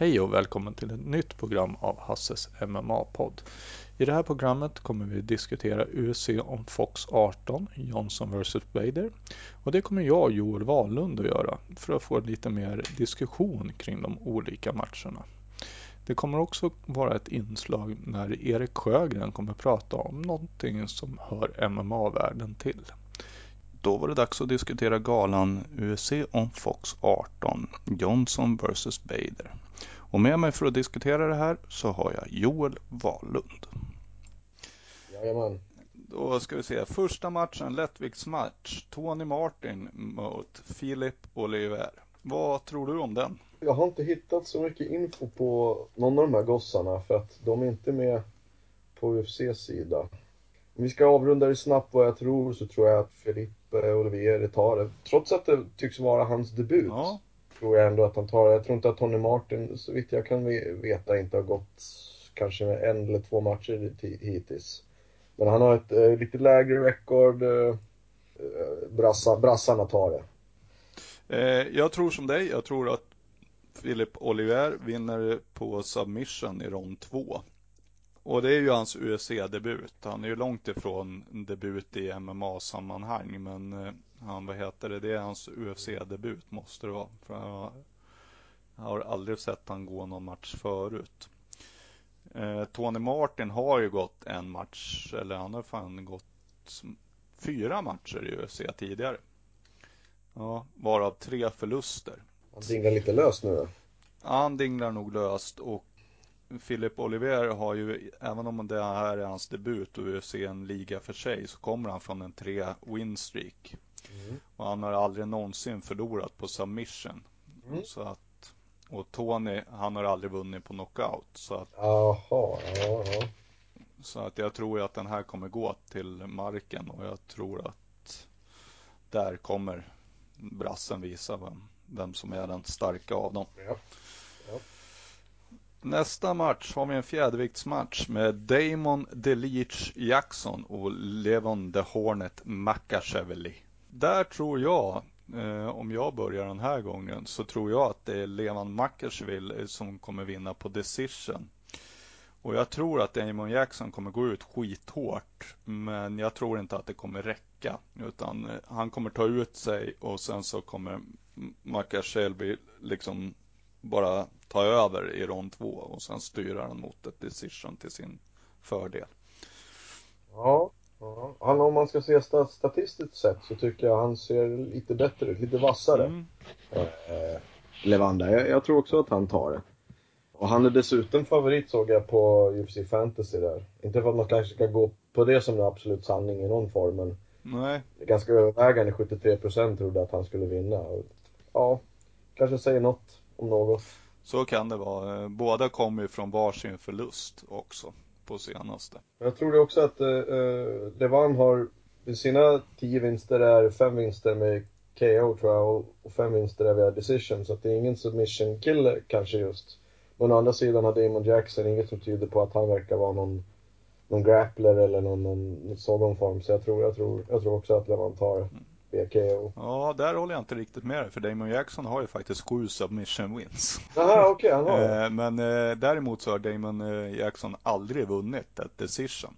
Hej och välkommen till ett nytt program av Hasses MMA-podd. I det här programmet kommer vi diskutera UFC om Fox 18, Johnson vs Bader. Och det kommer jag, Joel Wahlund, att göra för att få lite mer diskussion kring de olika matcherna. Det kommer också vara ett inslag när Erik Sjögren kommer prata om någonting som hör MMA-världen till. Då var det dags att diskutera galan UFC om Fox 18, Johnson vs Bader. Och med mig för att diskutera det här så har jag Joel Wahlund. Jajamän. Då ska vi se, första matchen, lättviktsmatch. Tony Martin mot Filip Oliver. Vad tror du om den? Jag har inte hittat så mycket info på någon av de här gossarna för att de är inte med på UFCs sida. Om vi ska avrunda det snabbt vad jag tror så tror jag att Felipe Olivier tar det. Trots att det tycks vara hans debut. Ja. Tror jag ändå att han tar det. Jag tror inte att Tony Martin, så vitt jag kan veta, inte har gått kanske en eller två matcher hittills. Men han har ett eh, lite lägre rekord. Eh, eh brassa, brassarna tar det. Eh, jag tror som dig. Jag tror att Philip Oliver vinner på submission i rond 2. Och det är ju hans UFC-debut. Han är ju långt ifrån debut i MMA-sammanhang. Men eh, han, vad heter det, det är hans UFC-debut måste det vara. För jag har aldrig sett han gå någon match förut. Eh, Tony Martin har ju gått en match, eller han har fan gått fyra matcher i UFC tidigare. Ja, varav tre förluster. Han dinglar lite löst nu då? Ja, han dinglar nog löst och Philip Oliver har ju, även om det här är hans debut och UFC en liga för sig, så kommer han från en tre win streak. Mm. Och han har aldrig någonsin förlorat på submission. Mm. Så att, och Tony, han har aldrig vunnit på knockout. Så att, Jaha, ja, ja. Så att jag tror att den här kommer gå till marken och jag tror att där kommer brassen visa vem, vem som är den starka av dem. Ja. Ja. Nästa match har vi en fjäderviktsmatch med Damon DeLeach Jackson och Levon The Hornet Makasheveli. Där tror jag, eh, om jag börjar den här gången, så tror jag att det är Levan Makashevili eh, som kommer vinna på decision. Och jag tror att Damon Jackson kommer gå ut skithårt. Men jag tror inte att det kommer räcka. Utan eh, han kommer ta ut sig och sen så kommer Makashevili liksom bara ta över i rond två och sen styra den mot ett decision till sin fördel. Ja, ja. Han, om man ska se statistiskt sett så tycker jag han ser lite bättre ut, lite vassare. Mm. Eh, Levanda. Jag, jag, tror också att han tar det. Och han är dessutom favorit såg jag på UFC Fantasy där. Inte för att man kanske ska gå på det som en absolut sanning i någon form men Nej. ganska övervägande 73% trodde att han skulle vinna. Ja, kanske säger något om något. Så kan det vara. Båda kommer ju från varsin förlust också på senaste. Jag tror det också att uh, Levan har, sina tio vinster är fem vinster med KO tror jag och fem vinster är via decision så att det är ingen submission killer kanske just. Men å andra sidan har Damon Jackson inget som tyder på att han verkar vara någon, någon grappler eller någon, någon sådan form. Så jag tror, jag tror, jag tror också att Levan tar mm. BKO. Ja, där håller jag inte riktigt med dig, för Damon Jackson har ju faktiskt sju submission wins. Okej, okay, han har det. Eh, men eh, däremot så har Damon eh, Jackson aldrig vunnit ett decision.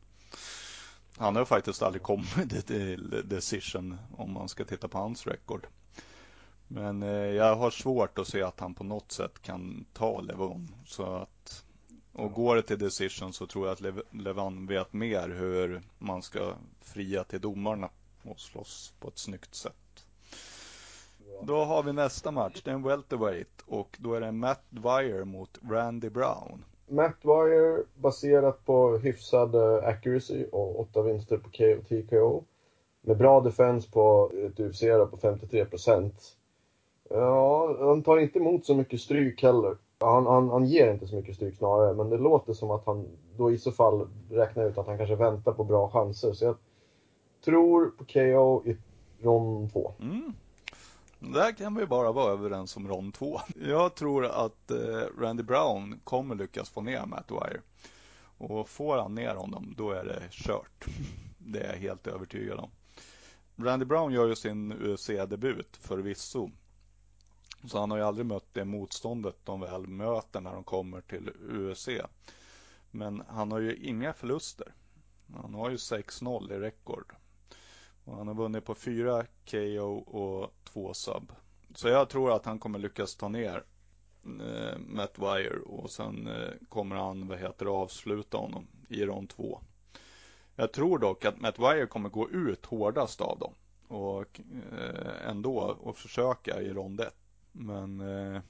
Han har faktiskt aldrig kommit till decision om man ska titta på hans record. Men jag har svårt att se att han på något sätt kan ta Levon. Så att, och går det till decision så tror jag att Levan vet mer hur man ska fria till domarna och slåss på ett snyggt sätt. Då har vi nästa match, det är en welterweight och då är det Matt Dwyer mot Randy Brown. Matt Dwyer baserat på hyfsad eh, accuracy och åtta vinster på TKO. Med bra defense på ett UFC på 53%. Ja, han tar inte emot så mycket stryk heller. Han, han, han ger inte så mycket stryk snarare, men det låter som att han då i så fall räknar ut att han kanske väntar på bra chanser. Så jag tror på KO i rond 2. Mm. Där kan vi bara vara överens om rond 2. Jag tror att eh, Randy Brown kommer lyckas få ner Matt Wire. Och får han ner honom, då är det kört. Det är jag helt övertygad om. Randy Brown gör ju sin UFC-debut förvisso Så han har ju aldrig mött det motståndet de väl möter när de kommer till UFC. Men han har ju inga förluster. Han har ju 6-0 i rekord. Och han har vunnit på fyra KO och två sub. Så jag tror att han kommer lyckas ta ner eh, Matt Wire och sen eh, kommer han, vad heter det, avsluta honom i rond två. Jag tror dock att Matt Wire kommer gå ut hårdast av dem och eh, ändå och försöka i rond ett. Men eh,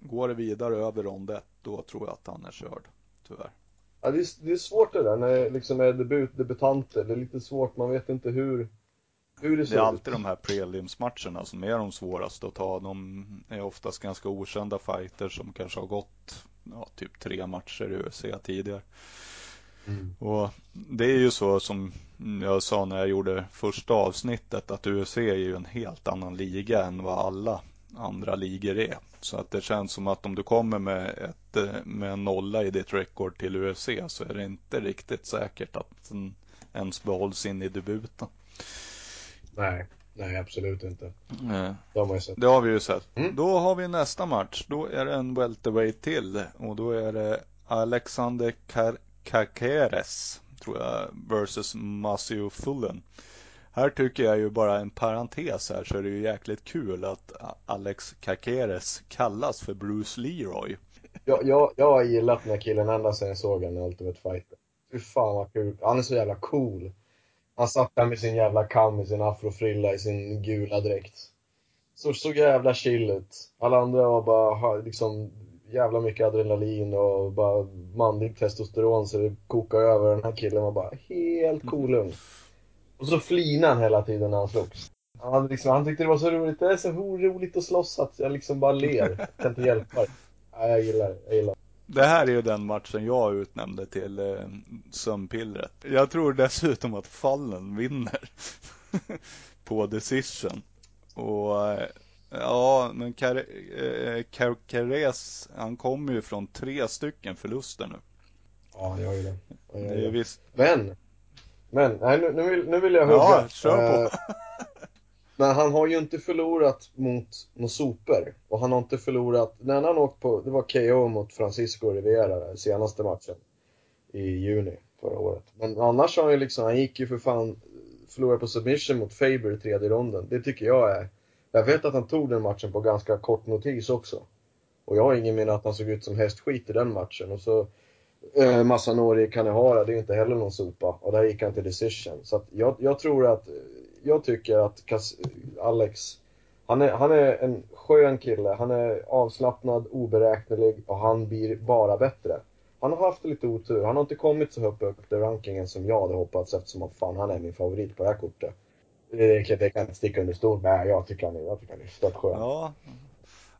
går det vidare över rond ett, då tror jag att han är körd, tyvärr. Ja, det, är, det är svårt det där när det liksom är debut, debutanter. Det är lite svårt, man vet inte hur, hur det. Det är alltid de här prelims-matcherna som är de svåraste att ta. De är oftast ganska okända fighters som kanske har gått ja, typ tre matcher i UFC tidigare. Mm. Och det är ju så som jag sa när jag gjorde första avsnittet att UFC är ju en helt annan liga än vad alla andra ligor är. Så att det känns som att om du kommer med, ett, med en nolla i ditt rekord till UFC så är det inte riktigt säkert att den ens behålls in i debuten. Nej, nej absolut inte. Nej. Det har man ju sett. Det har vi ju sett. Mm. Då har vi nästa match. Då är det en welterweight till och då är det Alexander Kakeres tror jag versus Masio Fullen. Här tycker jag ju bara en parentes här så är det ju jäkligt kul att Alex Kakeres kallas för Bruce Leroy. Jag, jag, jag har gillat den här killen ända sedan jag såg honom i Ultimate Fighter. Fy fan vad kul. Han är så jävla cool. Han satt där med sin jävla kam i sin afrofrilla i sin gula dräkt. Så, så jävla chill ut. Alla andra var bara liksom jävla mycket adrenalin och bara manligt testosteron så det kokar över. Den här killen var bara helt cool Och så flinade han hela tiden när han slogs. Han, liksom, han tyckte det var så roligt. Det är så roligt att slåss att jag liksom bara ler. Jag kan inte hjälpa det. Ja, jag gillar det. Jag gillar det. Här är ju den matchen jag utnämnde till eh, sömnpillret. Jag tror dessutom att Fallen vinner på decision. Och eh, ja, men Carres, eh, han kommer ju från tre stycken förluster nu. Ja, han gör ju det. Det är visst. Men, men, nej nu, nu, vill, nu vill jag hugga. Ja, kör på. Men han har ju inte förlorat mot några super. Och han har inte förlorat, när han åkt på, det var KO mot Francisco Rivera senaste matchen. I juni förra året. Men annars har han ju liksom, han gick ju för fan, förlorade på submission mot Faber i tredje ronden. Det tycker jag är, jag vet att han tog den matchen på ganska kort notis också. Och jag har ingen minne att han såg ut som hästskit i den matchen. Och så eh, Massanori Kanehara, det är ju inte heller någon sopa. Och där gick han till decision. Så att jag, jag tror att jag tycker att Alex, han är, han är en skön kille. Han är avslappnad, oberäknelig och han blir bara bättre. Han har haft lite otur. Han har inte kommit så högt upp i rankingen som jag hade hoppats eftersom att fan, han är min favorit på det här kortet. Det, kan jag inte sticka under stol med. Jag tycker han är, jag tycker han är störtskön. Ja.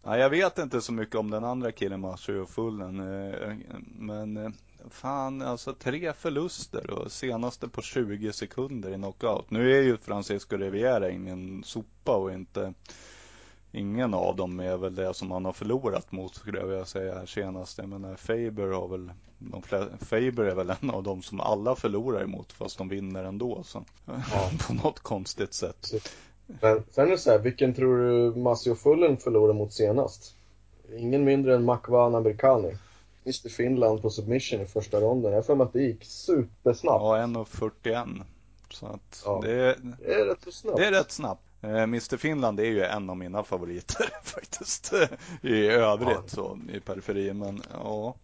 ja. Jag vet inte så mycket om den andra killen, Mashu och Fullen. Eh, eh, men eh, fan, alltså tre förluster och senaste på 20 sekunder i knockout. Nu är ju Francisco Riviera ingen sopa och inte Ingen av dem är väl det som han har förlorat mot skulle jag vilja säga senast. Jag menar Faber har väl de Faber är väl en av dem som alla förlorar emot fast de vinner ändå. Så. Ja. på något konstigt sätt. Men sen är det så här, vilken tror du Masio Fullen förlorade mot senast? Ingen mindre än Makvan Amerikani. Mr Finland på submission i första ronden. Jag har för mig att det gick supersnabbt. Ja, 1.41. Så att ja, det, det, är rätt snabbt. Det är rätt snabbt. Eh, Mr Finland är ju en av mina favoriter faktiskt. I övrigt ja. så i periferin. Men ja,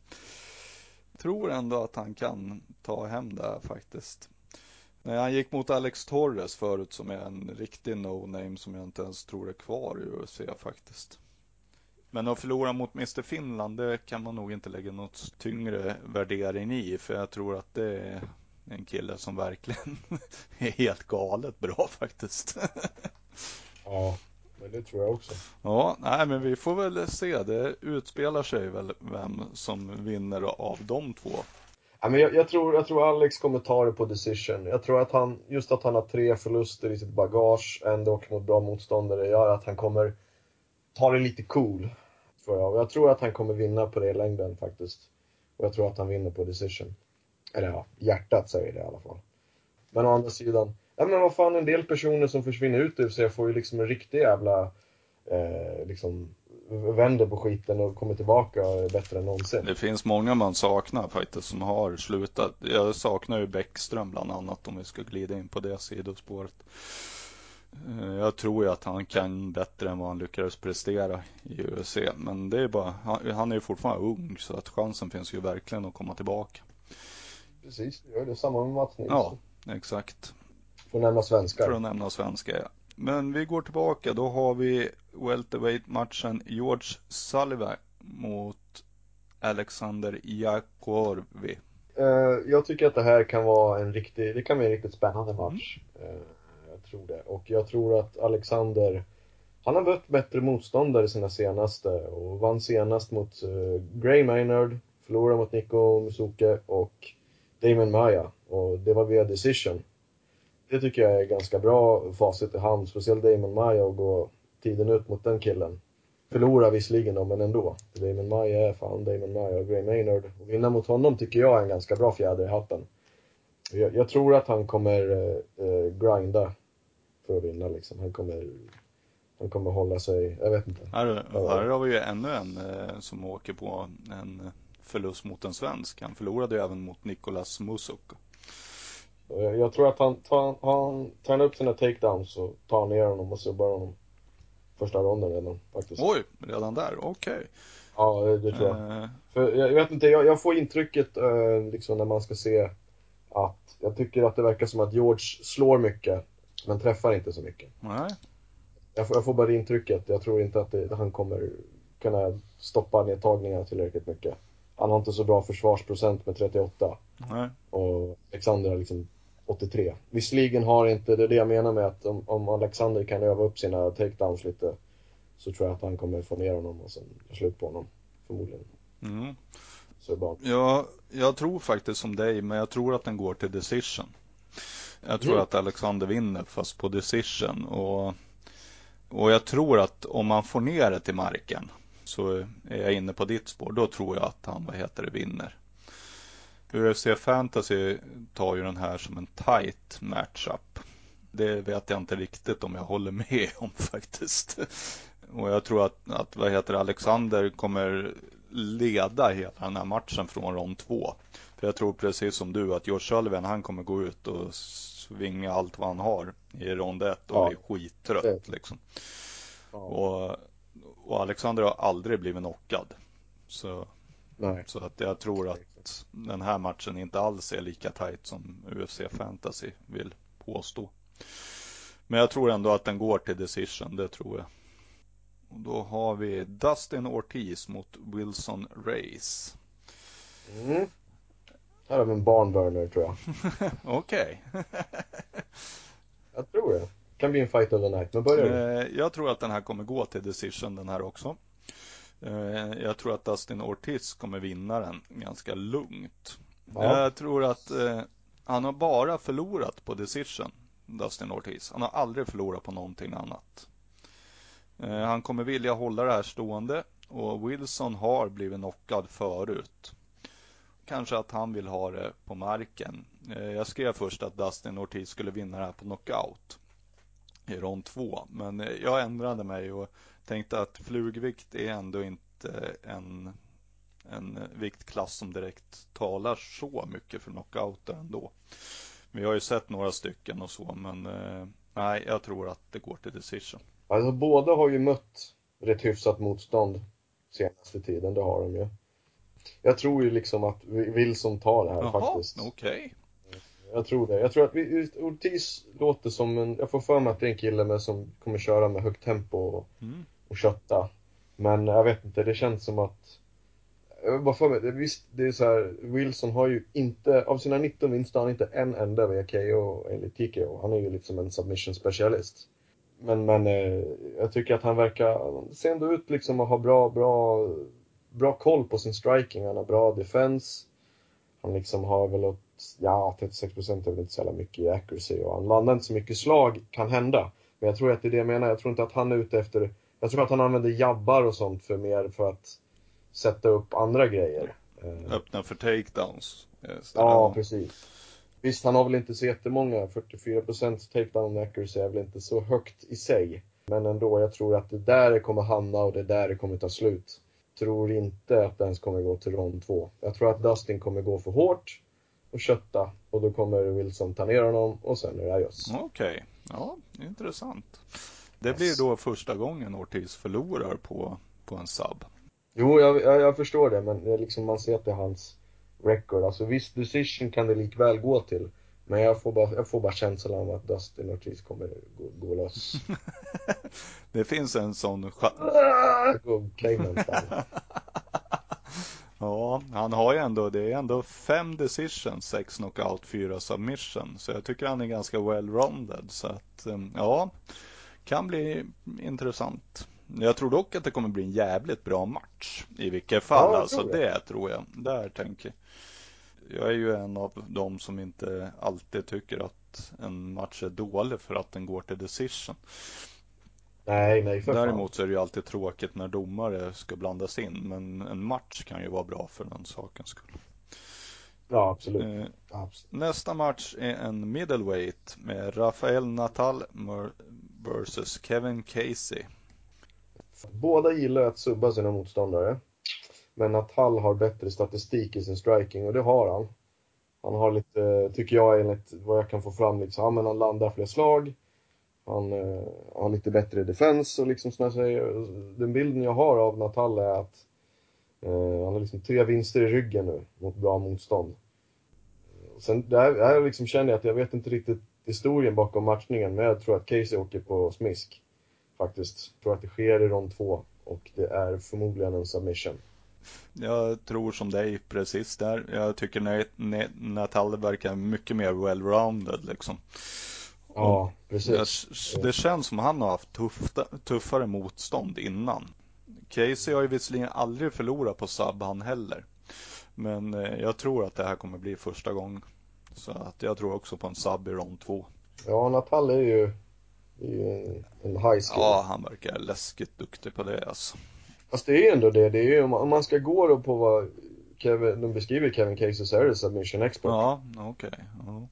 tror ändå att han kan ta hem det faktiskt. Nej, han gick mot Alex Torres förut som är en riktig no-name som jag inte ens tror är kvar i UFC faktiskt. Men att förlora mot Mr Finland, det kan man nog inte lägga något tyngre värdering i. För jag tror att det är en kille som verkligen är helt galet bra faktiskt. ja, men det tror jag också. Ja, nej men vi får väl se. Det utspelar sig väl vem som vinner av de två. Ja, men jag, jag, tror, jag tror Alex kommer ta det på decision. Jag tror att han, just att han har tre förluster i sitt bagage, ändå mot bra motståndare, gör att han kommer ta det lite cool får jag. Och jag tror att han kommer vinna på det i längden faktiskt. Och jag tror att han vinner på decision. Eller ja, hjärtat säger det i alla fall. Men å andra sidan, ja men vad fan en del personer som försvinner ut ur sig får ju liksom en riktig jävla eh, liksom vänder på skiten och kommer tillbaka bättre än någonsin. Det finns många man saknar faktiskt som har slutat. Jag saknar ju Bäckström bland annat om vi ska glida in på det sidospåret. Eh, jag tror ju att han kan bättre än vad han lyckades prestera i UFC. Men det är bara, han är ju fortfarande ung så att chansen finns ju verkligen att komma tillbaka. Precis, det gör det. Samma med Mats Nilsson. Ja, exakt. För att nämna svenskar. För att nämna svenskar, ja. Men vi går tillbaka. Då har vi welterweight-matchen George Sullivan mot Alexander Jakorvi. Uh, jag tycker att det här kan vara en riktig, det kan bli en riktigt spännande match. Mm. Tror det. Och jag tror att Alexander, han har mött bättre motståndare sina senaste och vann senast mot uh, Gray Maynard, förlorade mot Nico Musuke och Damon Maya. Och det var via decision. Det tycker jag är ganska bra facit i hand, speciellt Damon Maya och gå tiden ut mot den killen. Förlorar visserligen då, men ändå. Damon Maya är fan Damon Maya och Gray Maynard. Och vinna mot honom tycker jag är en ganska bra fjäder i hatten. Jag, jag tror att han kommer eh, eh grinda för att vinna liksom. Han kommer, han kommer hålla sig, jag vet inte. Här, här har vi ju ännu en eh, som åker på en förlust mot en svensk. Han förlorade ju även mot Nicolas Musuko. Jag, tror att han tar, han tränar upp sina takedowns och tar ner honom och subbar honom första ronden redan faktiskt. Oj, redan där? Okej. Okay. Ja, det, tror jag. Uh... För jag, vet inte, jag, jag får intrycket uh, liksom när man ska se att jag tycker att det verkar som att George slår mycket men träffar inte så mycket. Nej. Jag får, jag får bara det intrycket. Jag tror inte att det, han kommer kunna stoppa nedtagningarna tillräckligt mycket. Han har inte så bra försvarsprocent med 38. Nej. Och Alexander har liksom 83. Visserligen har inte, det är det jag menar med att om, om Alexander kan öva upp sina takedowns lite så tror jag att han kommer få ner honom och sen slut på honom. Förmodligen. Mm. Så bara... Ja, jag tror faktiskt som dig, men jag tror att den går till decision. Jag tror mm. att Alexander vinner fast på decision och, och jag tror att om man får ner det till marken så är jag inne på ditt spår. Då tror jag att han, vad heter det, vinner. UFC Fantasy tar ju den här som en tight matchup. Det vet jag inte riktigt om jag håller med om faktiskt. Och jag tror att, att vad heter Alexander kommer leda hela den här matchen från rond två. För jag tror precis som du att George Sullivan han kommer gå ut och svinga allt vad han har i rond ett och ja. är skittrött liksom. Ja. Och, och Alexander har aldrig blivit knockad. Så, Nej. så att jag tror att den här matchen inte alls är lika tight som UFC Fantasy vill påstå. Men jag tror ändå att den går till decision, det tror jag. Och då har vi Dustin Ortiz mot Wilson Race. Mm. Här har vi en barnburner tror jag. Okej. jag tror det. Kan bli en fight of the night, men börjar du? Eh, jag tror att den här kommer gå till decision den här också. Eh, jag tror att Dustin Ortiz kommer vinna den ganska lugnt. Ja. Jag tror att eh, han har bara förlorat på decision, Dustin Ortiz. Han har aldrig förlorat på någonting annat. Han kommer vilja hålla det här stående och Wilson har blivit knockad förut. Kanske att han vill ha det på marken. Eh, jag skrev först att Dustin Ortiz skulle vinna det här på knockout i rond två. Men eh, jag ändrade mig och tänkte att flugvikt är ändå inte en, en viktklass som direkt talar så mycket för knockouter ändå. Vi har ju sett några stycken och så, men eh, nej, jag tror att det går till decision. Alltså båda har ju mött rätt hyfsat motstånd senaste tiden, det har de ju. Jag tror ju liksom att Wilson tar det här Jaha, faktiskt. okej. Okay. Jag tror det. Jag tror att Ortiz låter som en, jag får för mig att det är en kille med, som kommer köra med högt tempo och, mm. och kötta. Men jag vet inte, det känns som att jag bara för mig, visst det är så här, Wilson har ju inte, av sina 19 vinster har han inte en enda via KO eller TKO. Han är ju liksom en submission specialist. Men, men eh, jag tycker att han verkar, se ändå ut liksom att ha bra, bra, bra koll på sin striking. Han har bra defense. Han liksom har väl åt, ja 36% är väl inte så jävla mycket i accuracy och han landar inte så mycket slag, kan hända. Men jag tror att det är det jag menar, jag tror inte att han är ute efter jag tror att han använder jabbar och sånt för mer för att sätta upp andra grejer. Eh, Öppna för takedowns. Ja, precis. Visst, han har väl inte så jättemånga. 44% takedown accuracy är väl inte så högt i sig. Men ändå, jag tror att det där det kommer hamna och det där det kommer ta slut. Tror inte att ens kommer gå till rond 2. Jag tror att Dustin kommer gå för hårt och kötta och då kommer Wilson ta ner honom och sen är det adjöss. Okej, okay. ja intressant. Det yes. blir då första gången Ortiz förlorar på, på en sub. Jo, jag, jag, jag förstår det, men det liksom, man ser att det är hans record. Alltså viss decision kan det likväl gå till. Men jag får bara, jag får bara känslan av att Dustin Ortiz kommer gå, gå loss. det finns en sån Ja, han har ju ändå, det är ändå fem decisions, sex knockout, fyra submission. Så jag tycker han är ganska well-rounded. Så att, um, ja, kan bli intressant. Jag tror dock att det kommer bli en jävligt bra match i vilket fall. Ja, alltså det. det tror jag. Där tänker jag är ju en av dem som inte alltid tycker att en match är dålig för att den går till decision. Nej, nej för Däremot så är det ju alltid tråkigt när domare ska blandas in. Men en match kan ju vara bra för den sakens skull. Ja, absolut. Eh, absolut. Nästa match är en middleweight med Rafael Natal versus Kevin Casey. Båda gillar att subba sina motståndare. Men att Hall har bättre statistik i sin striking och det har han. Han har lite, tycker jag enligt vad jag kan få fram, liksom, ja, men han landar fler slag. Han eh, har lite bättre defens och liksom som jag den bilden jag har av Natal är att eh, han har liksom tre vinster i ryggen nu mot bra motstånd. Sen där, där liksom känner jag att jag vet inte riktigt historien bakom matchningen, men jag tror att Casey åker på smisk. Faktiskt. Jag tror att det sker i rond två och det är förmodligen en submission. Jag tror som dig precis där. Jag tycker Natal verkar mycket mer well-rounded liksom. Ja, precis. Det, känns som han har haft tuffa, tuffare motstånd innan. Casey har ju visserligen aldrig förlorat på sub han heller. Men eh, jag tror att det här kommer bli första gången. Så att jag tror också på en sub i rond 2. Ja, Natal är ju, är ju en high skill. Ja, han verkar läskigt duktig på det alltså. Fast det är ändå det. det är ju, om man ska gå då på vad Kevin, de beskriver Kevin Casey så är det submission expert. Ja, okej. Okay. Ja.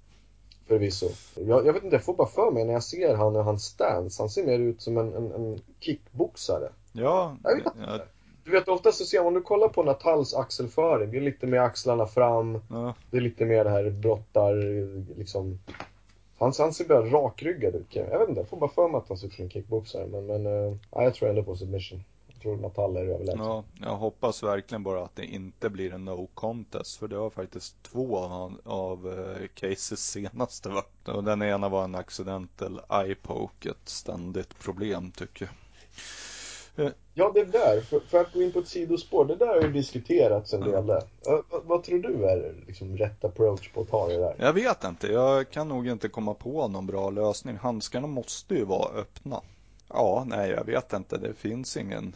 Förvisso. Jag, jag vet inte, jag får bara för mig när jag ser han och hans stance. Han ser mer ut som en, en, en kickboxare. Ja. Jag vet ja. Du vet ofta så ser man, om du kollar på Natals axelföring, det är lite mer axlarna fram. Ja. Det är lite mer det här brottar, liksom. Han, han ser bara rakryggad ut. Jag vet inte, jag får bara för mig att han ser ut som en kickboxare. Men, men uh, jag tror ändå på submission tror Natal är överlägsen. Ja, jag hoppas verkligen bara att det inte blir en no contest. För det var faktiskt två av, av uh, cases senaste varit. Och den ena var en accidental eye poke. Ett ständigt problem tycker jag. Uh, ja, det där, för, för, att gå in på ett sidospår, det där har ju diskuterats en del där. Uh, vad, vad, tror du är liksom rätt approach på att ta det där? Jag vet inte, jag kan nog inte komma på någon bra lösning. Handskarna måste ju vara öppna. Ja, nej jag vet inte. Det finns ingen.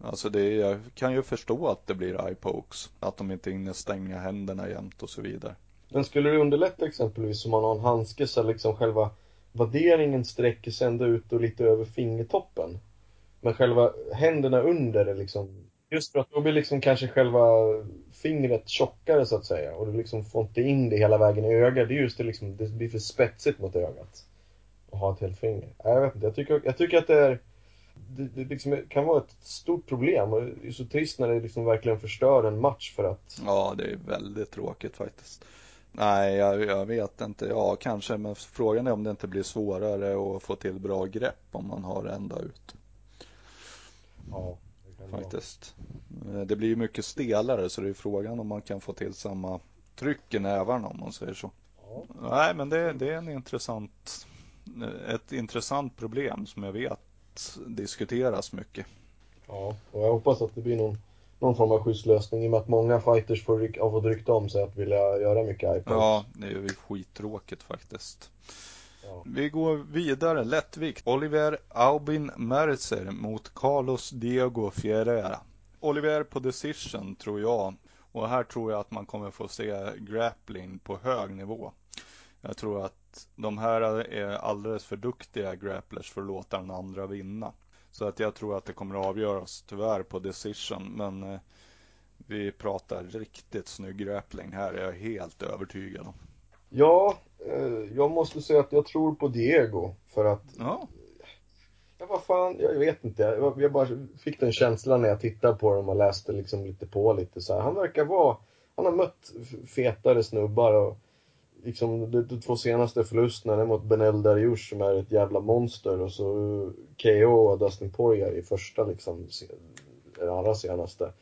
Alltså det, jag kan ju förstå att det blir eye pokes. Att de inte hinner stänga händerna jämt och så vidare. Men skulle det underlätta exempelvis om man har en handske så liksom själva vadderingen sträcker sig ända ut och lite över fingertoppen. Men själva händerna under är liksom Just för att då blir liksom kanske själva fingret tjockare så att säga och du liksom får inte in det hela vägen i ögat. Det är just det liksom, det blir för spetsigt mot ögat och ha ett helt finger. Jag vet inte, jag tycker, jag tycker att det är det, det liksom kan vara ett stort problem och det är så trist när det liksom verkligen förstör en match för att... Ja, det är väldigt tråkigt faktiskt. Nej, jag, jag, vet inte. Ja, kanske, men frågan är om det inte blir svårare att få till bra grepp om man har ända ut. Ja, det kan Faktiskt. Vara. Det blir ju mycket stelare så det är frågan om man kan få till samma tryck i nävarna om man säger så. Ja. Nej, men det, det är en intressant ett intressant problem som jag vet diskuteras mycket. Ja, och jag hoppas att det blir någon, någon form av skyddslösning i och med att många fighters får ryck, fått rykte om sig att vilja göra mycket iPods. Ja, det är ju skittråkigt faktiskt. Ja. Vi går vidare, lättvikt. Oliver Aubin Mercer mot Carlos Diego Ferreira. Oliver på decision tror jag. Och här tror jag att man kommer få se grappling på hög nivå. Jag tror att de här är alldeles för duktiga grapplers för att låta den andra vinna. Så att jag tror att det kommer att avgöras tyvärr på decision. Men eh, vi pratar riktigt snygg grappling här, är jag helt övertygad om. Ja, eh, jag måste säga att jag tror på Diego för att ja. Ja, vad fan, jag vet inte. Jag, jag bara fick den känslan när jag tittade på dem och läste liksom lite på lite så här. Han verkar vara, han har mött fetare snubbar och liksom de, de två senaste förlusterna är mot Benel Dariush som är ett jävla monster och så KO och Dustin Poirier i första liksom, den allra senaste.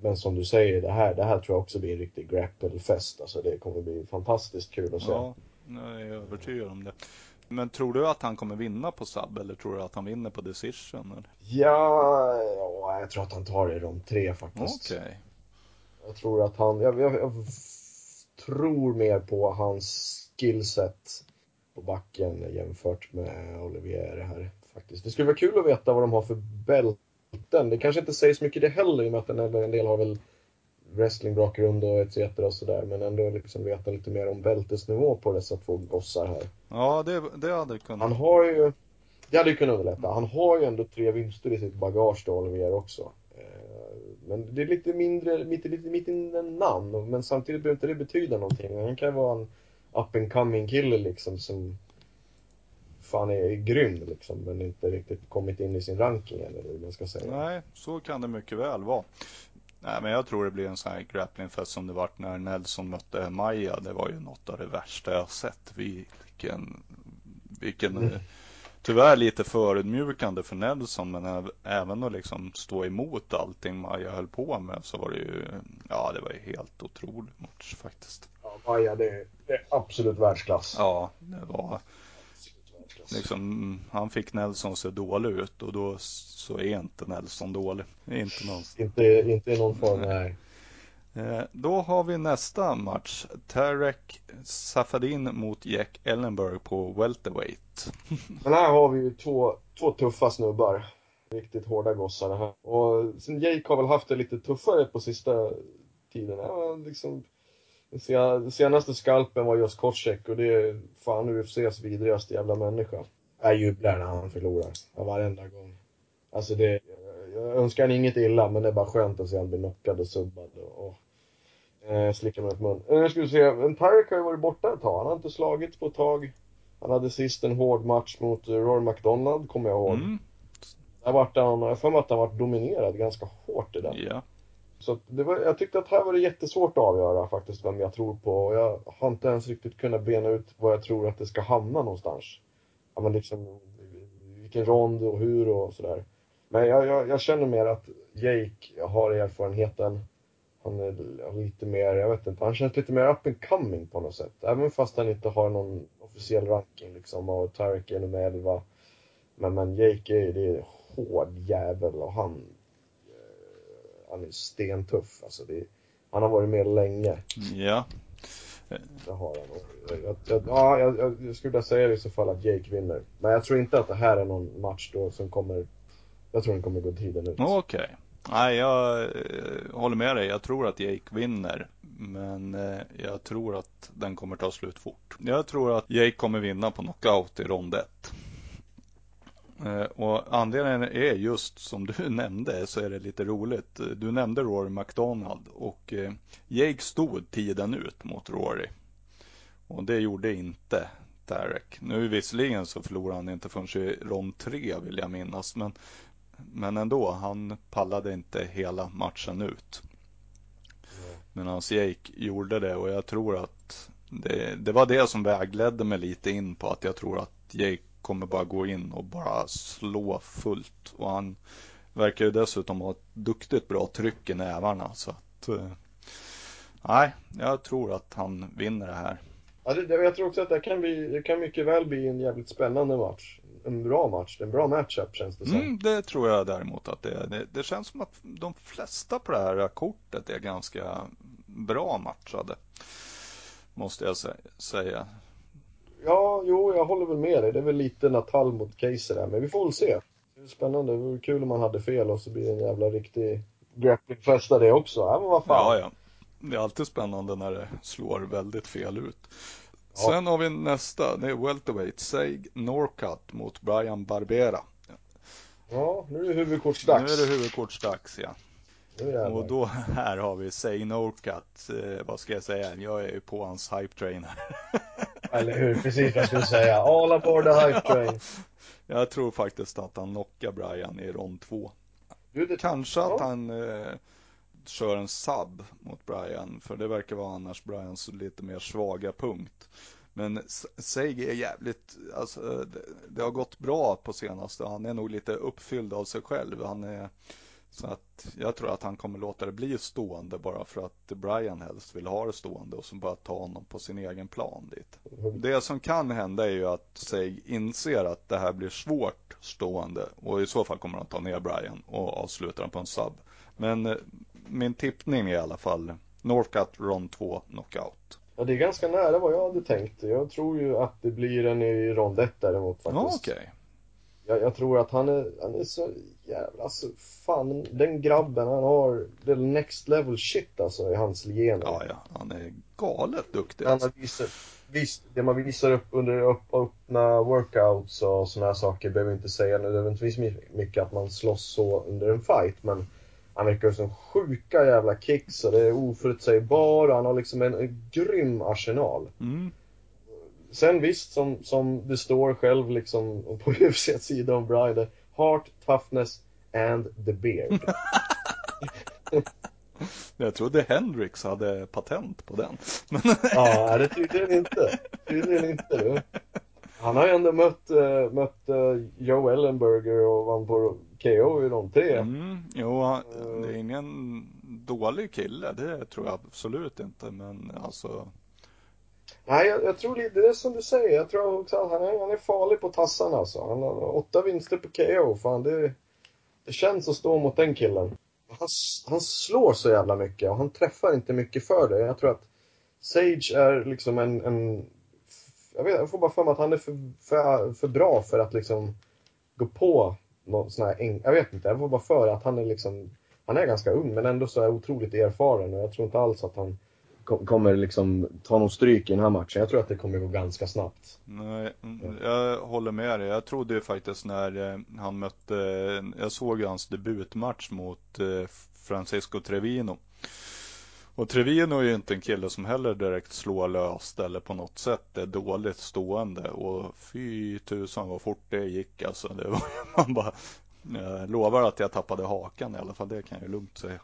Men som du säger, det här, det här tror jag också blir en riktig grapple-fest. Alltså det kommer bli fantastiskt kul att se. Ja, jag är övertygad om det. Men tror du att han kommer vinna på sub eller tror du att han vinner på decision? Eller? Ja, ja, jag tror att han tar det i de tre faktiskt. Okej. Okay. Jag tror att han, jag, jag, jag tror mer på hans skillset på backen jämfört med Olivier här faktiskt. Det skulle vara kul att veta vad de har för bälten. Det kanske inte sägs mycket det heller i och med att en del har väl wrestlingbakgrund och etc. och sådär. Men ändå liksom veta lite mer om bältesnivå på dessa två gossar här. Ja, det, det hade kunnat. Han har ju, det hade ju kunnat underlätta. Han har ju ändå tre vinster i sitt bagage då, Olivier också. Men det är lite mindre, lite, lite, lite namn. Men samtidigt behöver inte det betyda någonting. Han kan vara en up and coming kille liksom som fan är grym liksom. Men inte riktigt kommit in i sin ranking eller hur man ska säga. Nej, så kan det mycket väl vara. Nej, men jag tror det blir en sån här grapplingfest som det vart när Nelson mötte Maja. Det var ju något av det värsta jag sett. Vilken, vilken mm. Tyvärr lite förödmjukande för Nelson, men även att liksom stå emot allting Maja höll på med så var det ju, ja det var ju helt otrolig match faktiskt. Ja, Maja det det är absolut världsklass. Ja, det var liksom, han fick Nelson att se dålig ut och då så är inte Nelson dålig. Inte, någon... inte, inte i någon form, nej. Eh, då har vi nästa match. Tarek Safadin mot Jack Ellenberg på welterweight. Men här har vi ju två, två tuffa snubbar. Riktigt hårda gossar det här. Och sen Jake har väl haft det lite tuffare på sista tiden. Ja, liksom, den senaste skalpen var just Kotsek och det är fan UFCs vidrigaste jävla människa. Jag jublar när han förlorar. Varenda gång. Alltså det, jag önskar han inget illa men det är bara skönt att se han bli knockad och subbad och, och eh, slicka mig mun. Eh, jag skulle säga, en Tarek har ju varit borta ett tag. Han har inte slagits på ett tag. Han hade sist en hård match mot Rory McDonald, kommer jag ihåg. Mm. Där vart han, jag för mig att han varit dominerad ganska hårt i den. Yeah. Så var, jag tyckte att här var det jättesvårt att avgöra faktiskt vem jag tror på. Och jag har inte ens riktigt kunnat bena ut var jag tror att det ska hamna någonstans. Ja, men liksom vilken rond och hur och sådär. Men jag, jag, jag, känner mer att Jake har erfarenheten. Han är lite mer, jag vet inte, han känns lite mer up and coming på något sätt. Även fast han inte har någon officiell ranking liksom och Tarek är nummer 11. Men, men Jake är ju hård jävel och han han är stentuff. Alltså det, han har varit med länge. Ja. Det har han. Jag, jag, ja, jag, jag skulle vilja säga i så fall att Jake vinner. Men jag tror inte att det här är någon match då som kommer... Jag tror den kommer gå tiden ut. Okej. Okay. Nej, jag eh, håller med dig. Jag tror att Jake vinner. Men eh, jag tror att den kommer ta slut fort. Jag tror att Jake kommer vinna på knockout i rond 1. Eh, och anledningen är just som du nämnde så är det lite roligt. Du nämnde Rory McDonald och Jake stod tiden ut mot Rory. Och det gjorde inte Derek. Nu visserligen så förlorade han inte förrän i rond 3 vill jag minnas. Men, men ändå, han pallade inte hela matchen ut. Medan Jake gjorde det och jag tror att det, det var det som vägledde mig lite in på att jag tror att Jake kommer bara gå in och bara slå fullt. Och han verkar ju dessutom ha ett duktigt bra tryck i nävarna. Så att, eh, nej, jag tror att han vinner det här. Ja, det, jag tror också att det kan, bli, det kan mycket väl bli en jävligt spännande match. En bra match, en bra matchup känns det som. Mm, det tror jag däremot att det är. Det, det känns som att de flesta på det här kortet är ganska bra matchade. Måste jag säga. Ja, jo, jag håller väl med dig. Det är väl lite Natal mot Keiser där, men vi får väl se. Det är spännande. Det vore kul om man hade fel och så blir det en jävla riktig grapplingfest av det också. Ja, men vad fan. Ja, ja. Det är alltid spännande när det slår väldigt fel ut. Ja. Sen har vi nästa, det är welterweight, Seig Norcut mot Brian Barbera. Ja, nu är det huvudkortsdags. Nu är det huvudkortsdags, ja. Och då här har vi Say No Cut. Eh, vad ska jag säga? Jag är ju på hans hype train här. Eller hur? Precis vad jag skulle säga. All aboard the hype train. Jag tror faktiskt att han knockar Brian i rond två. Du, det... Kanske att han eh, kör en sub mot Brian, för det verkar vara annars Brians lite mer svaga punkt. Men Seig är jävligt, alltså det, det har gått bra på senaste. Han är nog lite uppfylld av sig själv. Han är, så att jag tror att han kommer låta det bli stående bara för att Brian helst vill ha det stående och så bara ta honom på sin egen plan dit. Det som kan hända är ju att Seig inser att det här blir svårt stående och i så fall kommer han ta ner Brian och avsluta den på en sub. Men eh, min tippning i alla fall Northcutt rond 2 knockout. Ja, det är ganska nära vad jag hade tänkt. Jag tror ju att det blir en i rond 1 däremot Ja, faktiskt. okej. Jag, jag tror att han är, han är så jävla, alltså fan den grabben han har, det är next level shit alltså i hans gener. Ja, ja, han är galet duktig. Alltså. har visat, visst, det man visar upp under upp, öppna workouts och såna här saker behöver inte säga nödvändigtvis my- mycket att man slåss så under en fight men han verkar som sjuka jävla kicks och det är oförutsägbar och han har liksom en, en grym arsenal. Mm. Sen visst, som, som det står själv liksom på UFCs sida om Bride, Heart, Toughness and the beard. Jag trodde Hendrix hade patent på den. Men, ja, det tydligen inte. Tydligen inte du. Han har ju ändå mött, äh, mött äh, Joe Ellenberger och vann på KO i de tre. mm, jo, han, det är ingen dålig kille. Det tror jag absolut inte. Men alltså, Nej, jag, jag tror lite, det är som du säger. Jag tror också att han är, han är farlig på tassarna alltså. Han har åtta vinster på KO. Fan, det, det känns att stå mot den killen. Han, han slår så jävla mycket och han träffar inte mycket för det. Jag tror att Sage är liksom en, en jag, vet, jag får bara för mig att han är för, för, för bra för att liksom gå på någon sån här, jag vet inte, jag får bara för att han är liksom, han är ganska ung men ändå så är otroligt erfaren och jag tror inte alls att han kommer liksom ta någon stryk i den här matchen. Jag tror att det kommer gå ganska snabbt. nej, jag håller med dig. Jag trodde ju faktiskt när eh, han mötte, jag såg ju hans debutmatch mot eh, Francisco Trevino. Och Trevino är ju inte en kille som heller direkt slår löst eller på något sätt är dåligt stående. Och fy tusan vad fort det gick alltså. Det var, man bara, jag lovar att jag tappade hakan i alla fall. Det kan jag ju lugnt säga.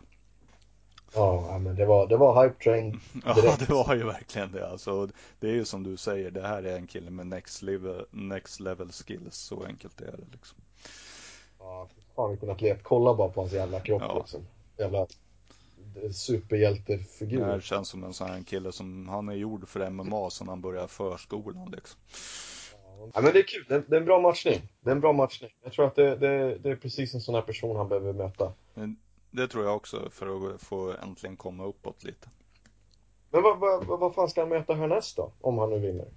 Ja, ja, men det var, det var hype train. Ja, Direkt. det var ju verkligen det. Alltså, det är ju som du säger, det här är en kille med next level, next level skills. Så enkelt är det liksom. Ja, fan vilken atlet. Kolla bara på hans jävla kropp Ja. liksom. Jävla superhjältefigur. Det här känns som en sån här kille som, han är gjord för MMA sedan han började förskolan liksom. Ja, men det är kul. Det är, det är en bra matchning. Det är en bra matchning. Jag tror att det, det, det är precis en sån här person han behöver möta. Det tror jag också för att få äntligen komma uppåt lite. Men vad, vad, vad, vad fan ska han möta härnäst då? Om han nu vinner?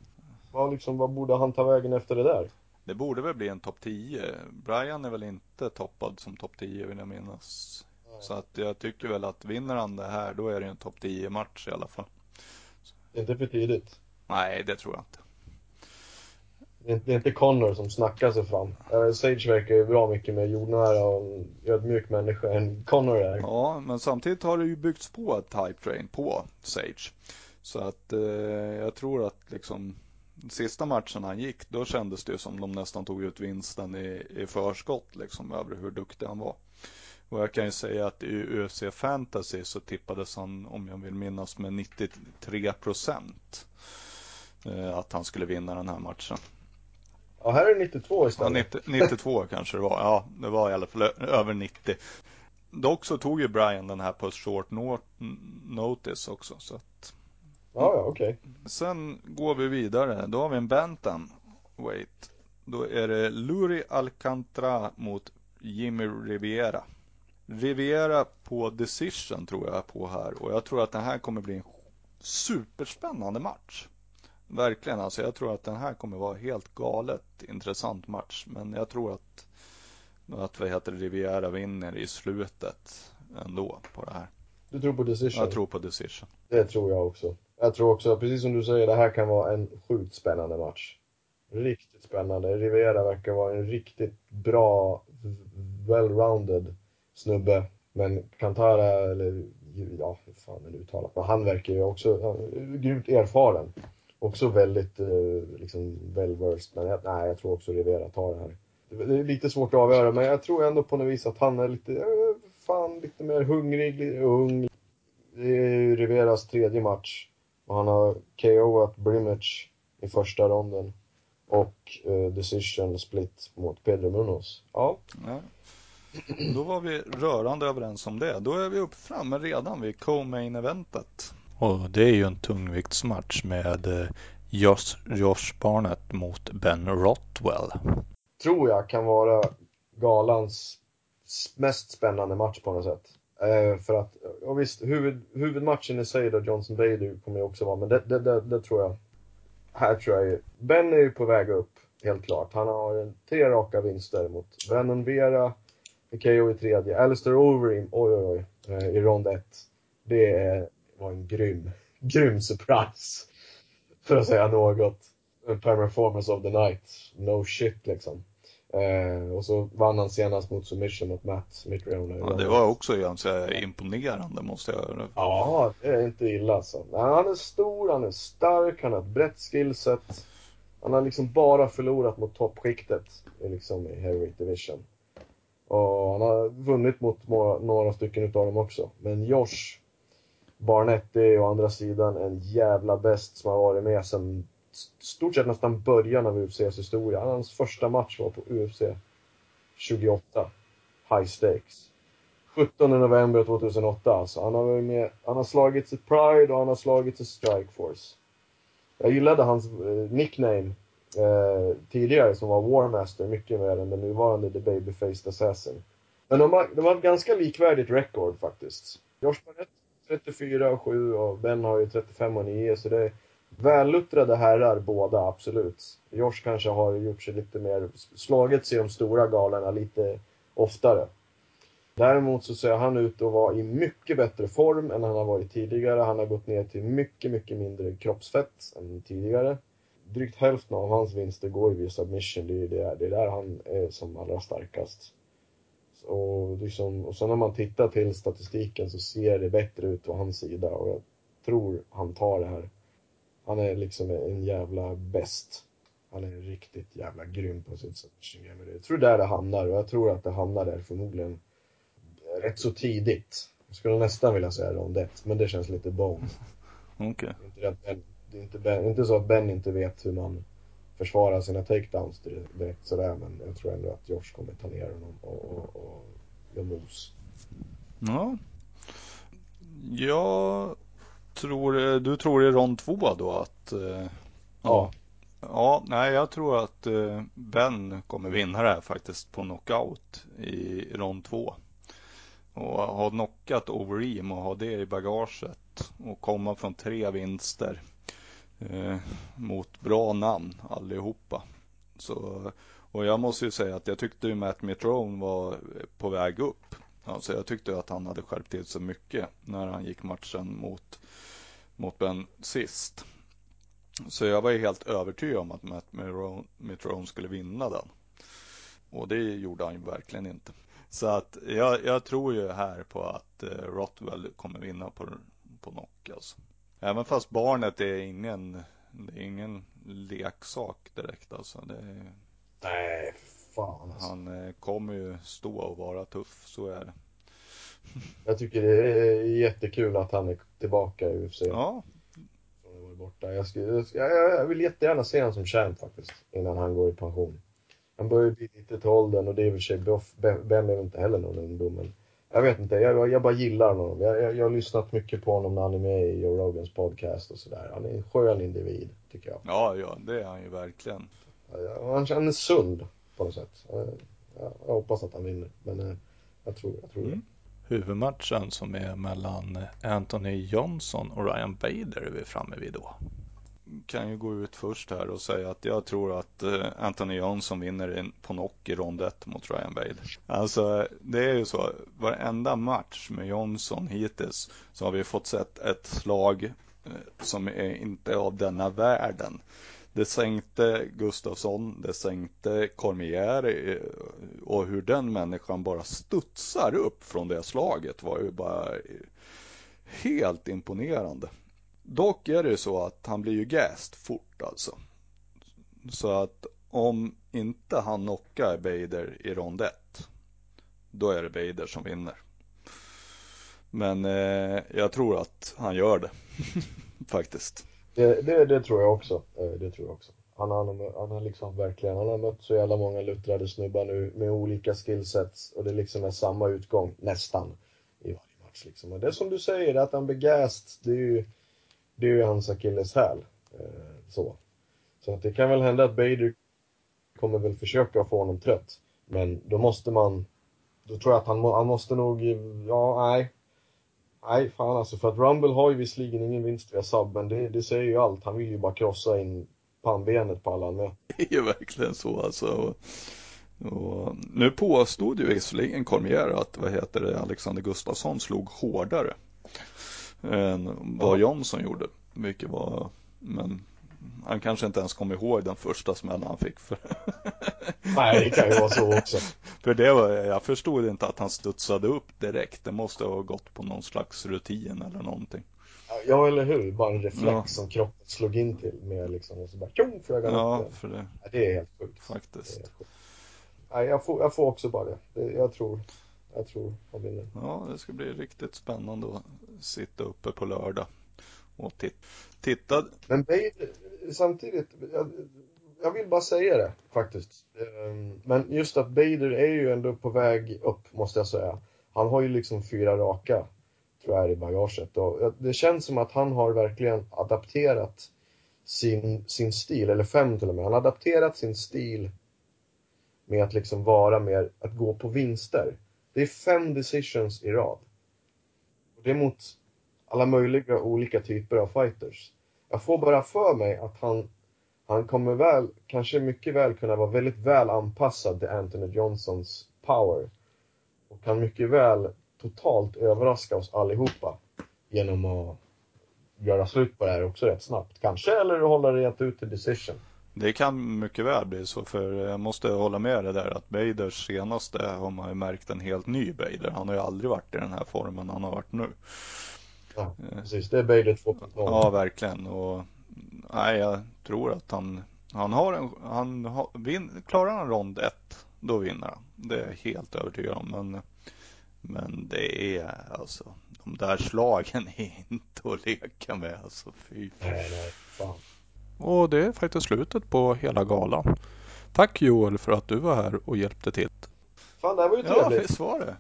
Vad, liksom, vad borde han ta vägen efter det där? Det borde väl bli en topp 10. Brian är väl inte toppad som topp 10 vill jag minnas. Så att jag tycker väl att vinner han det här då är det ju en topp 10 match i alla fall. Det är inte för tidigt. Nej, det tror jag inte. Det är, inte Connor som snackar sig fram. Eh, Sage verkar ju bra mycket mer jordnära och ödmjuk människa än Connor är. Ja, men samtidigt har det ju byggts på ett hype train på Sage. Så att eh, jag tror att liksom sista matchen han gick, då kändes det ju som de nästan tog ut vinsten i, i förskott liksom över hur duktig han var. Och jag kan ju säga att i UFC Fantasy så tippades han, om jag vill minnas, med 93 procent. Eh, att han skulle vinna den här matchen. Ja, här är det 92 Ja, istället. 90, 92 kanske det var. Ja, det var i alla fall över 90. Dock så tog ju Brian den här på short no- notice också. Så att. Ja, ja, okej. Sen går vi vidare. Då har vi en Bantam. Wait. Då är det Luri Alcantara mot Jimmy Riviera. Riviera på decision tror jag på här. Och jag tror att den här kommer bli en superspännande match. Verkligen alltså. Jag tror att den här kommer vara helt galet intressant match. Men jag tror att, att vad heter Riviera vinner i slutet ändå på det här. Du tror på decision? Jag tror på decision. Det tror jag också. Jag tror också, precis som du säger, det här kan vara en sjukt spännande match. Riktigt spännande. Rivera verkar vara en riktigt bra, well-rounded snubbe. Men Kantara, eller ja, hur fan är det uttalat? Men han verkar ju också han är grymt erfaren. också väldigt eh, liksom well-versed. Men jag, nej, jag tror också Rivera tar det här. Det är lite svårt att avgöra, men jag tror ändå på något vis att han är lite, eh, fan, lite mer hungrig, lite ung. Det är ju Riveras tredje match. Och han har KOat Brimage i första ronden. Och eh, decision split mot Pedro Munoz. Ja. ja. Då var vi rörande överens om det. Då är vi uppe framme redan vid co-main eventet. Och det är ju en tungviktsmatch med eh, Josh, Josh Barnett mot Ben Rottwell. Tror jag kan vara galans mest spännande match på något sätt. Eh, för att, och visst, huvud, huvudmatchen i sig då, Johnson Bader kommer ju också vara, men det, det, det, det, tror jag. Här tror jag ju, Ben är ju på väg upp, helt klart. Han har en, tre raka vinster mot Venon Vera, KO i tredje, Alistair Overeem, oj oj oj, eh, i rond ett. Det är, var en grym, grym surprise. För att säga något. Performance of the night. No shit liksom. Eh, och så vann han senast mot submission mot Matt Mitrione. Ja, det var också ganska imponerande måste jag Ja, det är inte illa alltså. Han är stor, han är stark, han har ett brett skillset. Han har liksom bara förlorat mot toppskiktet liksom i Heavyweight Division. Och han har vunnit mot några stycken utav dem också. Men Josh Barnett är å andra sidan en jävla bäst som har varit med sedan stort sett nästan början av UFCs historia. Hans första match var på UFC 28. High stakes. 17 november 2008 alltså. Han har varit med, han har slagits i Pride och han har slagits i Strikeforce. Jag gillade hans eh, nickname eh, tidigare som var Warmaster mycket mer än den nuvarande The Babyfaced Assassin. Men de har, de har ett ganska likvärdigt record faktiskt. Josh Barnett 34 och 7 och Ben har ju 35 och 9 så det är Välluttrade herrar båda, absolut. Josh kanske har gjort sig lite mer, slagits i de stora galorna lite oftare. Däremot så ser han ut att vara i mycket bättre form än han har varit tidigare. Han har gått ner till mycket, mycket mindre kroppsfett än tidigare. Drygt hälften av hans vinster går ju via submission. Det är, det, det är där han är som allra starkast. Och, liksom, och sen när man tittar till statistiken så ser det bättre ut på hans sida och jag tror han tar det här. Han är liksom en jävla bäst. Han är riktigt jävla grym på sitt submission game. Jag tror det är där det hamnar och jag tror att det hamnar där förmodligen rätt så tidigt. Jag skulle nästan vilja säga rond ett, men det känns lite bone. Okej. Okay. Inte, det är inte, ben, inte så att Ben inte vet hur man försvarar sina takedowns direkt sådär, men jag tror ändå att Josh kommer ta ner honom och, och, och göra mos. Ja. Jag tror, du tror i rond två då att... Eh, ja. Ja, nej jag tror att eh, Ben kommer vinna det här faktiskt på knockout i rond två. Och ha knockat Overeem och ha det i bagaget och komma från tre vinster eh, mot bra namn allihopa. Så, och jag måste ju säga att jag tyckte ju Matt Mitrone var på väg upp. Alltså jag tyckte att han hade skärpt till sig mycket när han gick matchen mot mot Ben sist. Så jag var ju helt övertygad om att Matt Mitrone skulle vinna den. Och det gjorde han ju verkligen inte. Så att jag, jag tror ju här på att eh, Rottwell kommer vinna på, på knock alltså. Även fast barnet är ingen, det är ingen leksak direkt alltså. Det är, Nej, fan alltså. Han eh, kommer ju stå och vara tuff, så är det. Jag tycker det är jättekul att han är tillbaka i UFC. Ja. borta. Jag, skulle, jag, jag vill jättegärna se honom som champ faktiskt, innan han går i pension. Han börjar bli lite till åldern och det är i och för sig, Ben är inte heller någon ungdom, men jag vet inte, jag, jag bara gillar honom. Jag, jag, jag har lyssnat mycket på honom när han är med i Joe Rogans podcast och sådär. Han är en skön individ, tycker jag. Ja, ja, det är han ju verkligen. Han, han är sund på något sätt. Jag, jag hoppas att han vinner, men eh, jag tror, jag tror mm. det huvudmatchen som är mellan Anthony Johnson och Ryan Bader är vi framme vid då. Kan ju gå ut först här och säga att jag tror att eh, Anthony Johnson vinner på knock i rond 1 mot Ryan Bader. Alltså det är ju så, varenda match med Johnson hittills så har vi fått sett ett slag eh, som är inte av denna världen. Det sänkte Gustafsson, det sänkte Cormier eh, och hur den människan bara studsar upp från det slaget var ju bara helt imponerande. Dock är det ju så att han blir ju gäst fort alltså. Så att om inte han knockar Bader i rond 1, då är det Bader som vinner. Men eh, jag tror att han gör det, faktiskt. Det, det, det, tror jag också. Eh, det tror jag också. Han, han, han har liksom verkligen, han har mött så jävla många luttrade snubbar nu med olika skillsets och det liksom är samma utgång, nästan, i varje match liksom. Och det är som du säger, att han blir gassed, det är ju, det är ju hans akilleshäl. Eh, så. Så att det kan väl hända att Bader kommer väl försöka få honom trött. Men då måste man, då tror jag att han, han måste nog, ja nej. Nej, fan alltså för att Rumble har ju visserligen ingen vinst via sub, men det, det säger ju allt. Han vill ju bara krossa in pannbenet på alla med. Det är ju verkligen så alltså. Och, och, nu påstod ju visserligen Cormier att, vad heter det, Alexander Gustafsson slog hårdare än vad Johnson gjorde. Vilket var, men han kanske inte ens kom ihåg den första smällen han fick. För Nej, det kan ju vara så också. för det var, jag förstod inte att han studsade upp direkt. Det måste ha gått på någon slags rutin eller någonting. Ja, eller hur? Bara en reflex ja. som kroppen slog in till med liksom och så bara tjong flög han ja, upp för det. Ja, det är helt sjukt. Faktiskt. Helt sjukt. Nej, jag får, jag får också bara det. Jag tror, jag tror han vinner. Ja, det ska bli riktigt spännande att sitta uppe på lördag och titta. Men Bader, samtidigt, jag, jag, vill bara säga det faktiskt. Ehm, men just att Bader är ju ändå på väg upp, måste jag säga. Han har ju liksom fyra raka, tror jag, i bagaget. Och det känns som att han har verkligen adapterat sin, sin stil, eller fem till och med. Han har adapterat sin stil med att liksom vara mer, att gå på vinster. Det är fem decisions i rad. Och det är mot alla möjliga olika typer av fighters. Jag får bara för mig att han, han kommer väl, kanske mycket väl kunna vara väldigt väl anpassad till Anthony Johnsons power. Och kan mycket väl totalt överraska oss allihopa genom att göra slut på det här också rätt snabbt. Kanske, eller hålla det ut till decision. Det kan mycket väl bli så, för jag måste hålla med det där att Baders senaste har man ju märkt en helt ny Bader. Han har ju aldrig varit i den här formen han har varit nu. Ja, precis. Det är Bader 2.0. Ja, verkligen. Och nej, jag tror att han, han har en, han har, vin, klarar han rond ett, då vinner han. Det är jag helt övertygad om. Men, men det är alltså, de där slagen är inte att leka med alltså. Fy. Nej, nej, fan. Och det är faktiskt slutet på hela galan. Tack Joel för att du var här och hjälpte till. Fan, det här var ju trevligt. Ja, visst var det.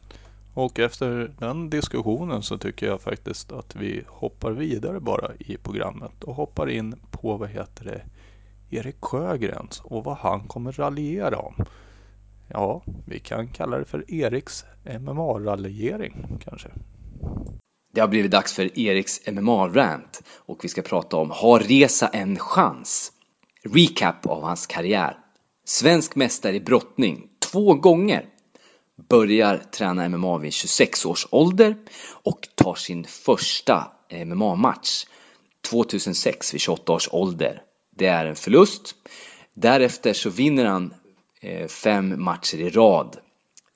Och efter den diskussionen så tycker jag faktiskt att vi hoppar vidare bara i programmet och hoppar in på, vad heter det, Erik Sjögrens och vad han kommer raljera om. Ja, vi kan kalla det för Eriks MMA-raljering kanske. Det har blivit dags för Eriks MMA-rant och vi ska prata om Har Reza en chans? Recap av hans karriär. Svensk mästare i brottning två gånger börjar träna MMA vid 26 års ålder och tar sin första MMA-match 2006 vid 28 års ålder. Det är en förlust. Därefter så vinner han eh, fem matcher i rad.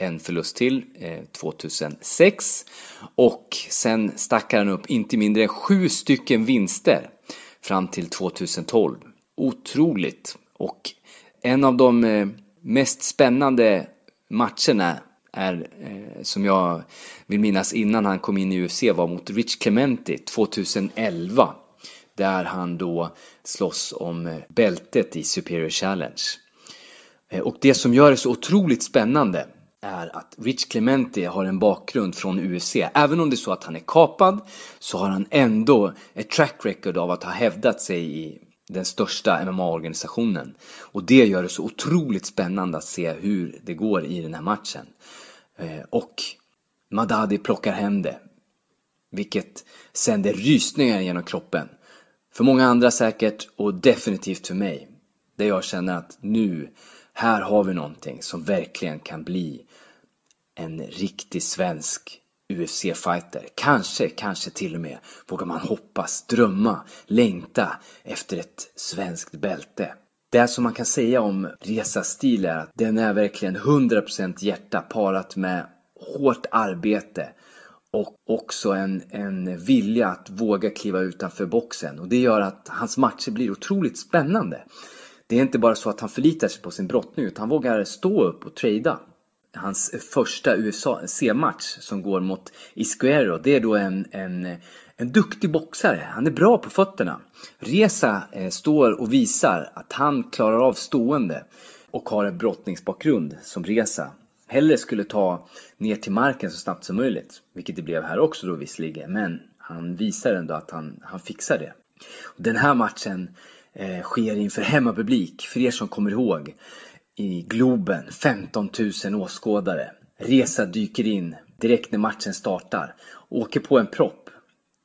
En förlust till eh, 2006 och sen stackar han upp inte mindre än sju stycken vinster fram till 2012. Otroligt! Och en av de eh, mest spännande matcherna är, eh, som jag vill minnas innan han kom in i UFC, var mot Rich Clementi 2011. Där han då slåss om eh, bältet i Superior Challenge. Eh, och det som gör det så otroligt spännande är att Rich Clementi har en bakgrund från UFC. Även om det är så att han är kapad så har han ändå ett track record av att ha hävdat sig i den största MMA-organisationen. Och det gör det så otroligt spännande att se hur det går i den här matchen. Eh, och Madadi plockar hem det. Vilket sänder rysningar genom kroppen. För många andra säkert och definitivt för mig. Där jag känner att nu, här har vi någonting som verkligen kan bli en riktig svensk UFC-fighter. Kanske, kanske till och med vågar man hoppas, drömma, längta efter ett svenskt bälte. Det som man kan säga om Resas stil är att den är verkligen 100% hjärta parat med hårt arbete och också en, en vilja att våga kliva utanför boxen. Och det gör att hans matcher blir otroligt spännande. Det är inte bara så att han förlitar sig på sin brottning utan han vågar stå upp och trada. Hans första UFC-match som går mot Isquero, det är då en, en, en duktig boxare. Han är bra på fötterna. Reza eh, står och visar att han klarar av stående och har en brottningsbakgrund som Reza hellre skulle ta ner till marken så snabbt som möjligt. Vilket det blev här också då visserligen, men han visar ändå att han, han fixar det. Den här matchen eh, sker inför hemmapublik, för er som kommer ihåg. I Globen, 15 000 åskådare. Resa dyker in direkt när matchen startar. Åker på en propp.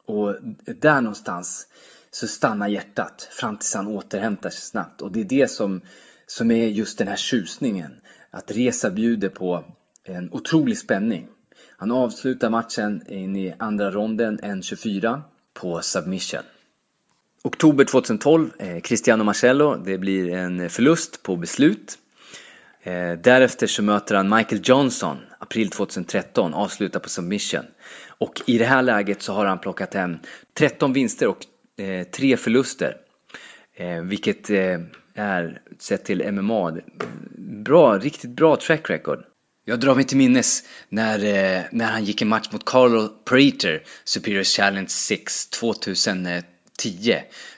Och där någonstans så stannar hjärtat fram tills han återhämtar sig snabbt. Och det är det som, som är just den här tjusningen. Att Resa bjuder på en otrolig spänning. Han avslutar matchen in i andra ronden, 1.24, på submission. Oktober 2012, eh, Cristiano Marcello, det blir en förlust på beslut. Eh, därefter så möter han Michael Johnson, april 2013, avslutar på submission. Och i det här läget så har han plockat hem 13 vinster och eh, 3 förluster. Eh, vilket är, sett till MMA, bra, riktigt bra track record. Jag drar mig till minnes när, när han gick en match mot Carlo Prater, Superior Challenge 6 2010.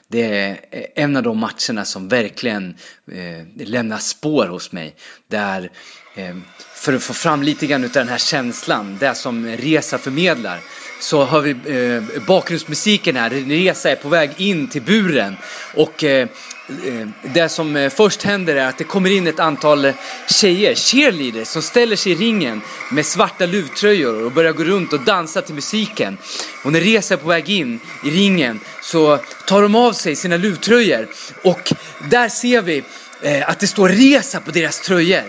Det är eh, en av de matcherna som verkligen eh, lämnar spår hos mig. Där, eh, för att få fram lite grann av den här känslan, det som Resa förmedlar, så har vi eh, bakgrundsmusiken här. Resa är på väg in till buren och eh, Eh, det som eh, först händer är att det kommer in ett antal eh, tjejer, cheerleaders, som ställer sig i ringen med svarta luvtröjor och börjar gå runt och dansa till musiken. Och när Reza är på väg in i ringen så tar de av sig sina luvtröjor och där ser vi att det står Reza på deras tröjor.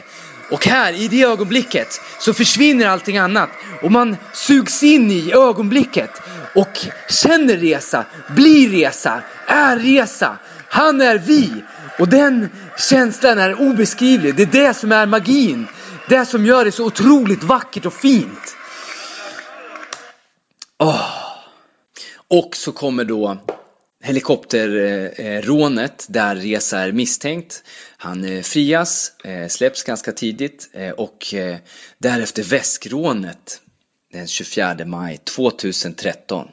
Och här, i det ögonblicket, så försvinner allting annat och man sugs in i ögonblicket och känner resa, blir resa, är resa. Han är vi. Och den känslan är obeskrivlig. Det är det som är magin. Det som gör det så otroligt vackert och fint. Oh. Och så kommer då helikopterrånet där Reza är misstänkt. Han eh, frias, eh, släpps ganska tidigt eh, och därefter väskrånet den 24 maj 2013.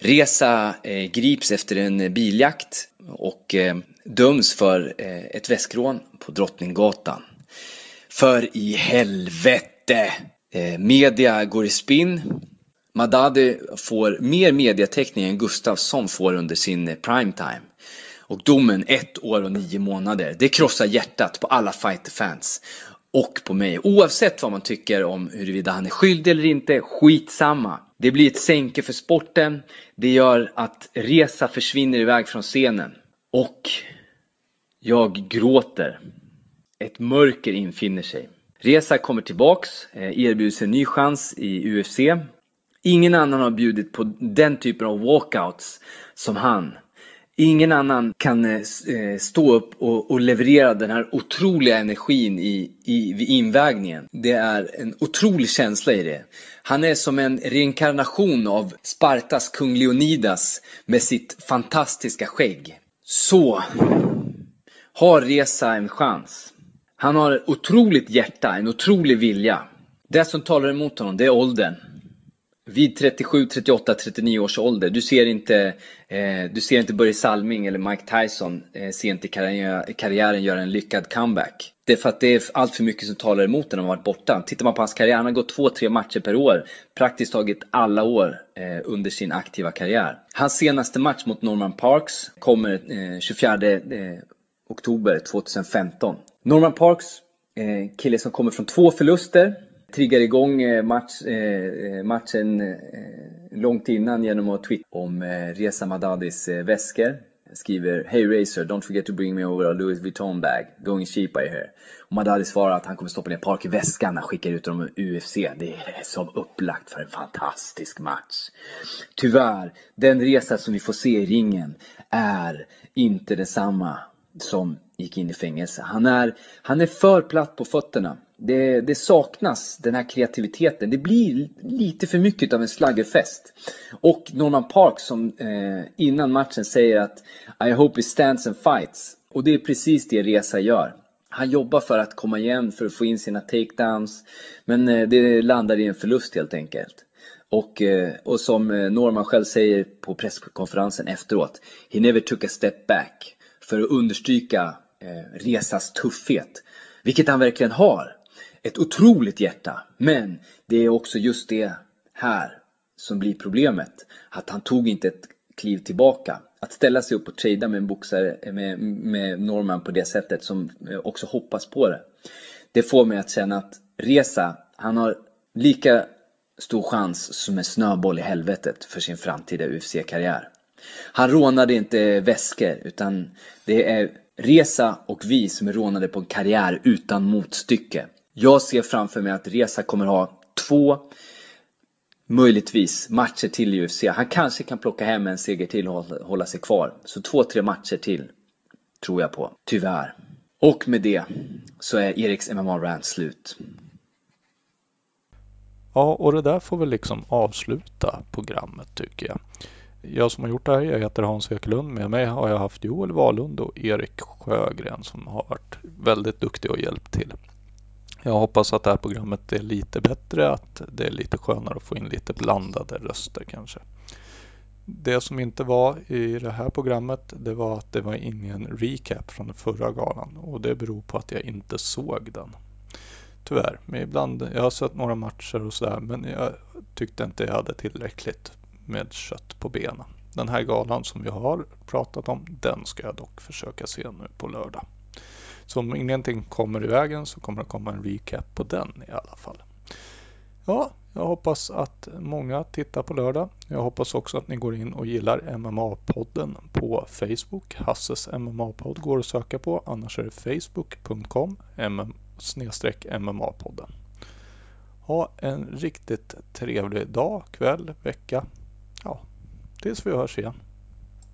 Reza eh, grips efter en biljakt och eh, döms för eh, ett väskrån på Drottninggatan. För i helvete! Media går i spinn Madadi får mer mediatäckning än Gustafsson får under sin primetime. Och domen ett år och nio månader, det krossar hjärtat på alla fighterfans. Och på mig. Oavsett vad man tycker om huruvida han är skyldig eller inte, skitsamma. Det blir ett sänke för sporten. Det gör att Resa försvinner iväg från scenen. Och jag gråter. Ett mörker infinner sig. Resa kommer tillbaks, eh, erbjuds en ny chans i UFC Ingen annan har bjudit på den typen av walkouts som han. Ingen annan kan eh, eh, stå upp och, och, leverera den här otroliga energin i, i, vid invägningen. Det är en otrolig känsla i det. Han är som en reinkarnation av Spartas kung Leonidas med sitt fantastiska skägg. Så har Reza en chans. Han har ett otroligt hjärta, en otrolig vilja. Det som talar emot honom, det är åldern vid 37, 38, 39 års ålder. Du ser inte, eh, du ser inte Börje Salming eller Mike Tyson eh, sent i karriär, karriären göra en lyckad comeback. Det är för att det är allt för mycket som talar emot när de har varit borta. Tittar man på hans karriär, han har gått två, tre matcher per år. Praktiskt taget alla år eh, under sin aktiva karriär. Hans senaste match mot Norman Parks kommer eh, 24 eh, oktober 2015. Norman Parks, eh, kille som kommer från två förluster triggar igång eh, match, eh, matchen eh, långt innan genom att twittra om Reza Madadis väskor. Skriver Hey Racer, don't forget to bring me over a Louis Vuitton bag. Going cheap I hear. Och Madadi svarar att han kommer stoppa ner Park i väskan när han skickar ut dem ur UFC. Det är som upplagt för en fantastisk match. Tyvärr, den resa som vi får se i ringen är inte densamma som gick in i fängelse. Han är, han är för platt på fötterna. Det, det saknas den här kreativiteten. Det blir lite för mycket av en slaggerfest. Och Norman Park som eh, innan matchen säger att I hope he stands and fights. Och det är precis det Reza gör. Han jobbar för att komma igen, för att få in sina takedowns. Men eh, det landar i en förlust helt enkelt. Och, eh, och som eh, Norman själv säger på presskonferensen efteråt. He never took a step back. För att understryka eh, Resas tuffhet. Vilket han verkligen har. Ett otroligt hjärta. Men det är också just det här som blir problemet. Att han tog inte ett kliv tillbaka. Att ställa sig upp och trada med en boxare, med, med Norman på det sättet som eh, också hoppas på det. Det får mig att känna att Resa, han har lika stor chans som en snöboll i helvetet för sin framtida UFC-karriär. Han rånade inte väskor utan det är Resa och vi som är rånade på en karriär utan motstycke. Jag ser framför mig att Resa kommer ha två, möjligtvis, matcher till i UFC. Han kanske kan plocka hem en seger till och hålla sig kvar. Så två, tre matcher till tror jag på, tyvärr. Och med det så är Eriks MMA-rant slut. Ja, och det där får väl liksom avsluta programmet tycker jag. Jag som har gjort det här, jag heter Hans Ekelund. Med mig har jag haft Joel Wahlund och Erik Sjögren som har varit väldigt duktiga och hjälpt till. Jag hoppas att det här programmet är lite bättre, att det är lite skönare att få in lite blandade röster kanske. Det som inte var i det här programmet, det var att det var ingen recap från den förra galan och det beror på att jag inte såg den. Tyvärr, men ibland, jag har sett några matcher och sådär, men jag tyckte inte jag hade tillräckligt med kött på benen. Den här galan som vi har pratat om, den ska jag dock försöka se nu på lördag. Så om ingenting kommer i vägen så kommer det komma en recap på den i alla fall. Ja, jag hoppas att många tittar på lördag. Jag hoppas också att ni går in och gillar MMA-podden på Facebook. Hasses MMA-podd går att söka på. Annars är det facebook.com MMA-podden. Ha en riktigt trevlig dag, kväll, vecka. Ja, tills vi hörs igen.